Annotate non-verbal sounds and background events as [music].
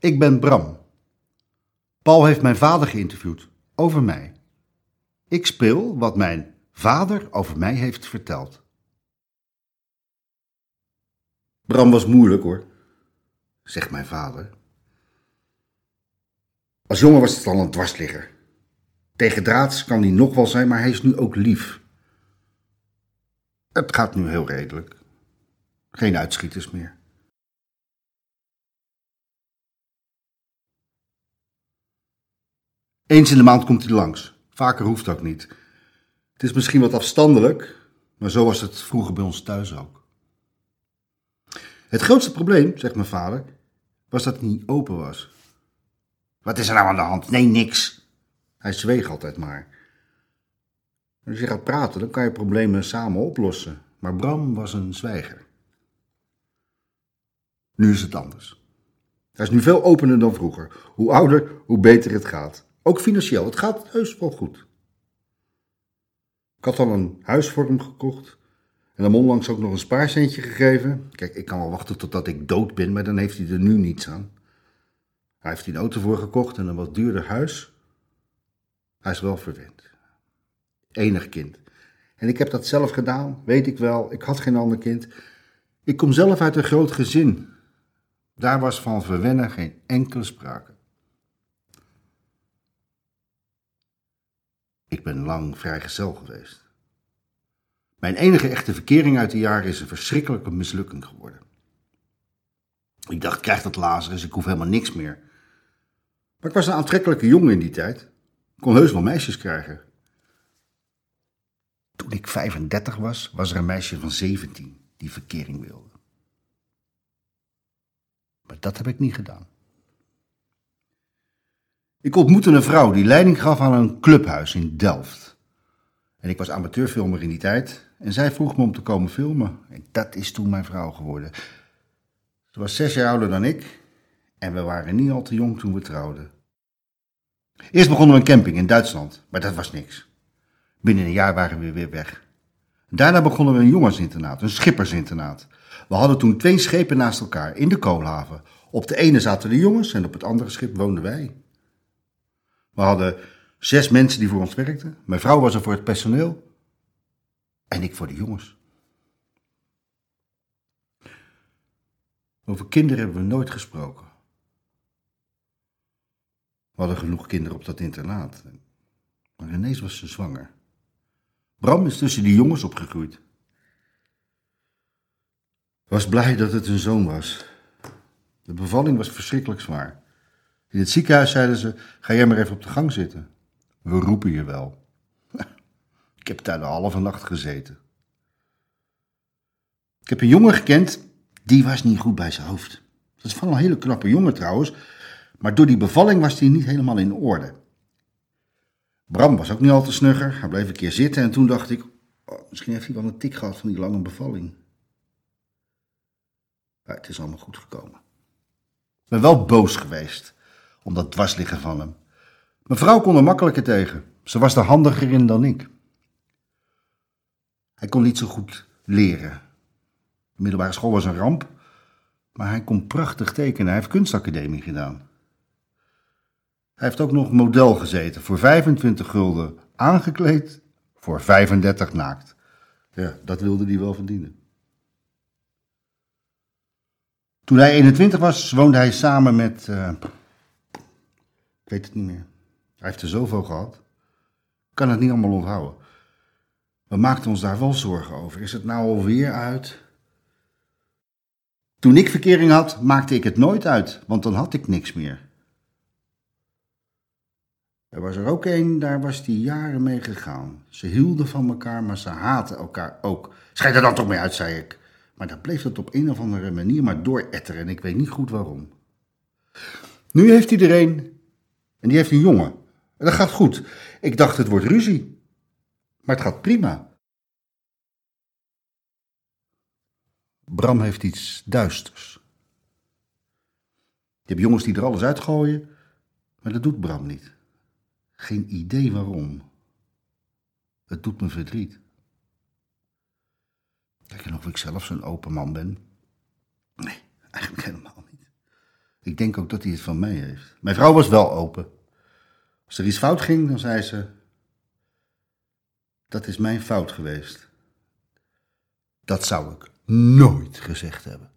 Ik ben Bram. Paul heeft mijn vader geïnterviewd over mij. Ik speel wat mijn vader over mij heeft verteld. Bram was moeilijk hoor, zegt mijn vader. Als jongen was het al een dwarsligger. Tegen draads kan hij nog wel zijn, maar hij is nu ook lief. Het gaat nu heel redelijk. Geen uitschieters meer. Eens in de maand komt hij langs. Vaker hoeft ook niet. Het is misschien wat afstandelijk, maar zo was het vroeger bij ons thuis ook. Het grootste probleem, zegt mijn vader, was dat het niet open was. Wat is er nou aan de hand? Nee, niks. Hij zweeg altijd maar. Als je gaat praten, dan kan je problemen samen oplossen. Maar Bram was een zwijger. Nu is het anders. Hij is nu veel opener dan vroeger. Hoe ouder, hoe beter het gaat. Ook financieel. Het gaat heus wel goed. Ik had al een huis voor hem gekocht. En hem onlangs ook nog een spaarcentje gegeven. Kijk, ik kan wel wachten totdat ik dood ben, maar dan heeft hij er nu niets aan. Hij heeft een auto voor gekocht en een wat duurder huis. Hij is wel verwend. Enig kind. En ik heb dat zelf gedaan, weet ik wel. Ik had geen ander kind. Ik kom zelf uit een groot gezin. Daar was van verwennen geen enkele sprake. Ik ben lang vrijgezel geweest. Mijn enige echte verkering uit de jaren is een verschrikkelijke mislukking geworden. Ik dacht, krijg dat Lazarus, ik hoef helemaal niks meer. Maar ik was een aantrekkelijke jongen in die tijd. Ik kon heus wel meisjes krijgen. Toen ik 35 was, was er een meisje van 17 die verkering wilde. Maar dat heb ik niet gedaan. Ik ontmoette een vrouw die leiding gaf aan een clubhuis in Delft. En ik was amateurfilmer in die tijd en zij vroeg me om te komen filmen. En dat is toen mijn vrouw geworden. Ze was zes jaar ouder dan ik en we waren niet al te jong toen we trouwden. Eerst begonnen we een camping in Duitsland, maar dat was niks. Binnen een jaar waren we weer weg. Daarna begonnen we een jongensinternaat, een schippersinternaat. We hadden toen twee schepen naast elkaar in de koolhaven. Op de ene zaten de jongens en op het andere schip woonden wij. We hadden zes mensen die voor ons werkten. Mijn vrouw was er voor het personeel en ik voor de jongens. Over kinderen hebben we nooit gesproken. We hadden genoeg kinderen op dat internaat. Maar ineens was ze zwanger. Bram is tussen die jongens opgegroeid. Was blij dat het een zoon was. De bevalling was verschrikkelijk zwaar. In het ziekenhuis zeiden ze: Ga jij maar even op de gang zitten. We roepen je wel. [laughs] Ik heb daar de halve nacht gezeten. Ik heb een jongen gekend, die was niet goed bij zijn hoofd. Dat is van een hele knappe jongen trouwens, maar door die bevalling was hij niet helemaal in orde. Bram was ook niet al te snugger. Hij bleef een keer zitten en toen dacht ik, oh, misschien heeft hij wel een tik gehad van die lange bevalling. Maar het is allemaal goed gekomen. Ik ben wel boos geweest om dat dwarsliggen van hem. Mijn vrouw kon er makkelijker tegen. Ze was er handiger in dan ik. Hij kon niet zo goed leren. De middelbare school was een ramp, maar hij kon prachtig tekenen. Hij heeft kunstacademie gedaan. Hij heeft ook nog model gezeten, voor 25 gulden aangekleed, voor 35 naakt. Ja, dat wilde hij wel verdienen. Toen hij 21 was, woonde hij samen met. Ik weet het niet meer. Hij heeft er zoveel gehad. Kan het niet allemaal onthouden. We maakten ons daar wel zorgen over. Is het nou alweer uit? Toen ik verkering had, maakte ik het nooit uit, want dan had ik niks meer. Er was er ook een, daar was die jaren mee gegaan. Ze hielden van elkaar, maar ze haten elkaar ook. Schijt er dan toch mee uit, zei ik. Maar dan bleef dat op een of andere manier maar dooretteren en ik weet niet goed waarom. Nu heeft hij er een en die heeft een jongen. En dat gaat goed. Ik dacht het wordt ruzie. Maar het gaat prima. Bram heeft iets duisters. Je hebt jongens die er alles uitgooien, maar dat doet Bram niet. Geen idee waarom. Het doet me verdriet. Kijk, en of ik zelf zo'n open man ben? Nee, eigenlijk helemaal. Ik denk ook dat hij het van mij heeft. Mijn vrouw was wel open. Als er iets fout ging, dan zei ze: Dat is mijn fout geweest. Dat zou ik nooit gezegd hebben.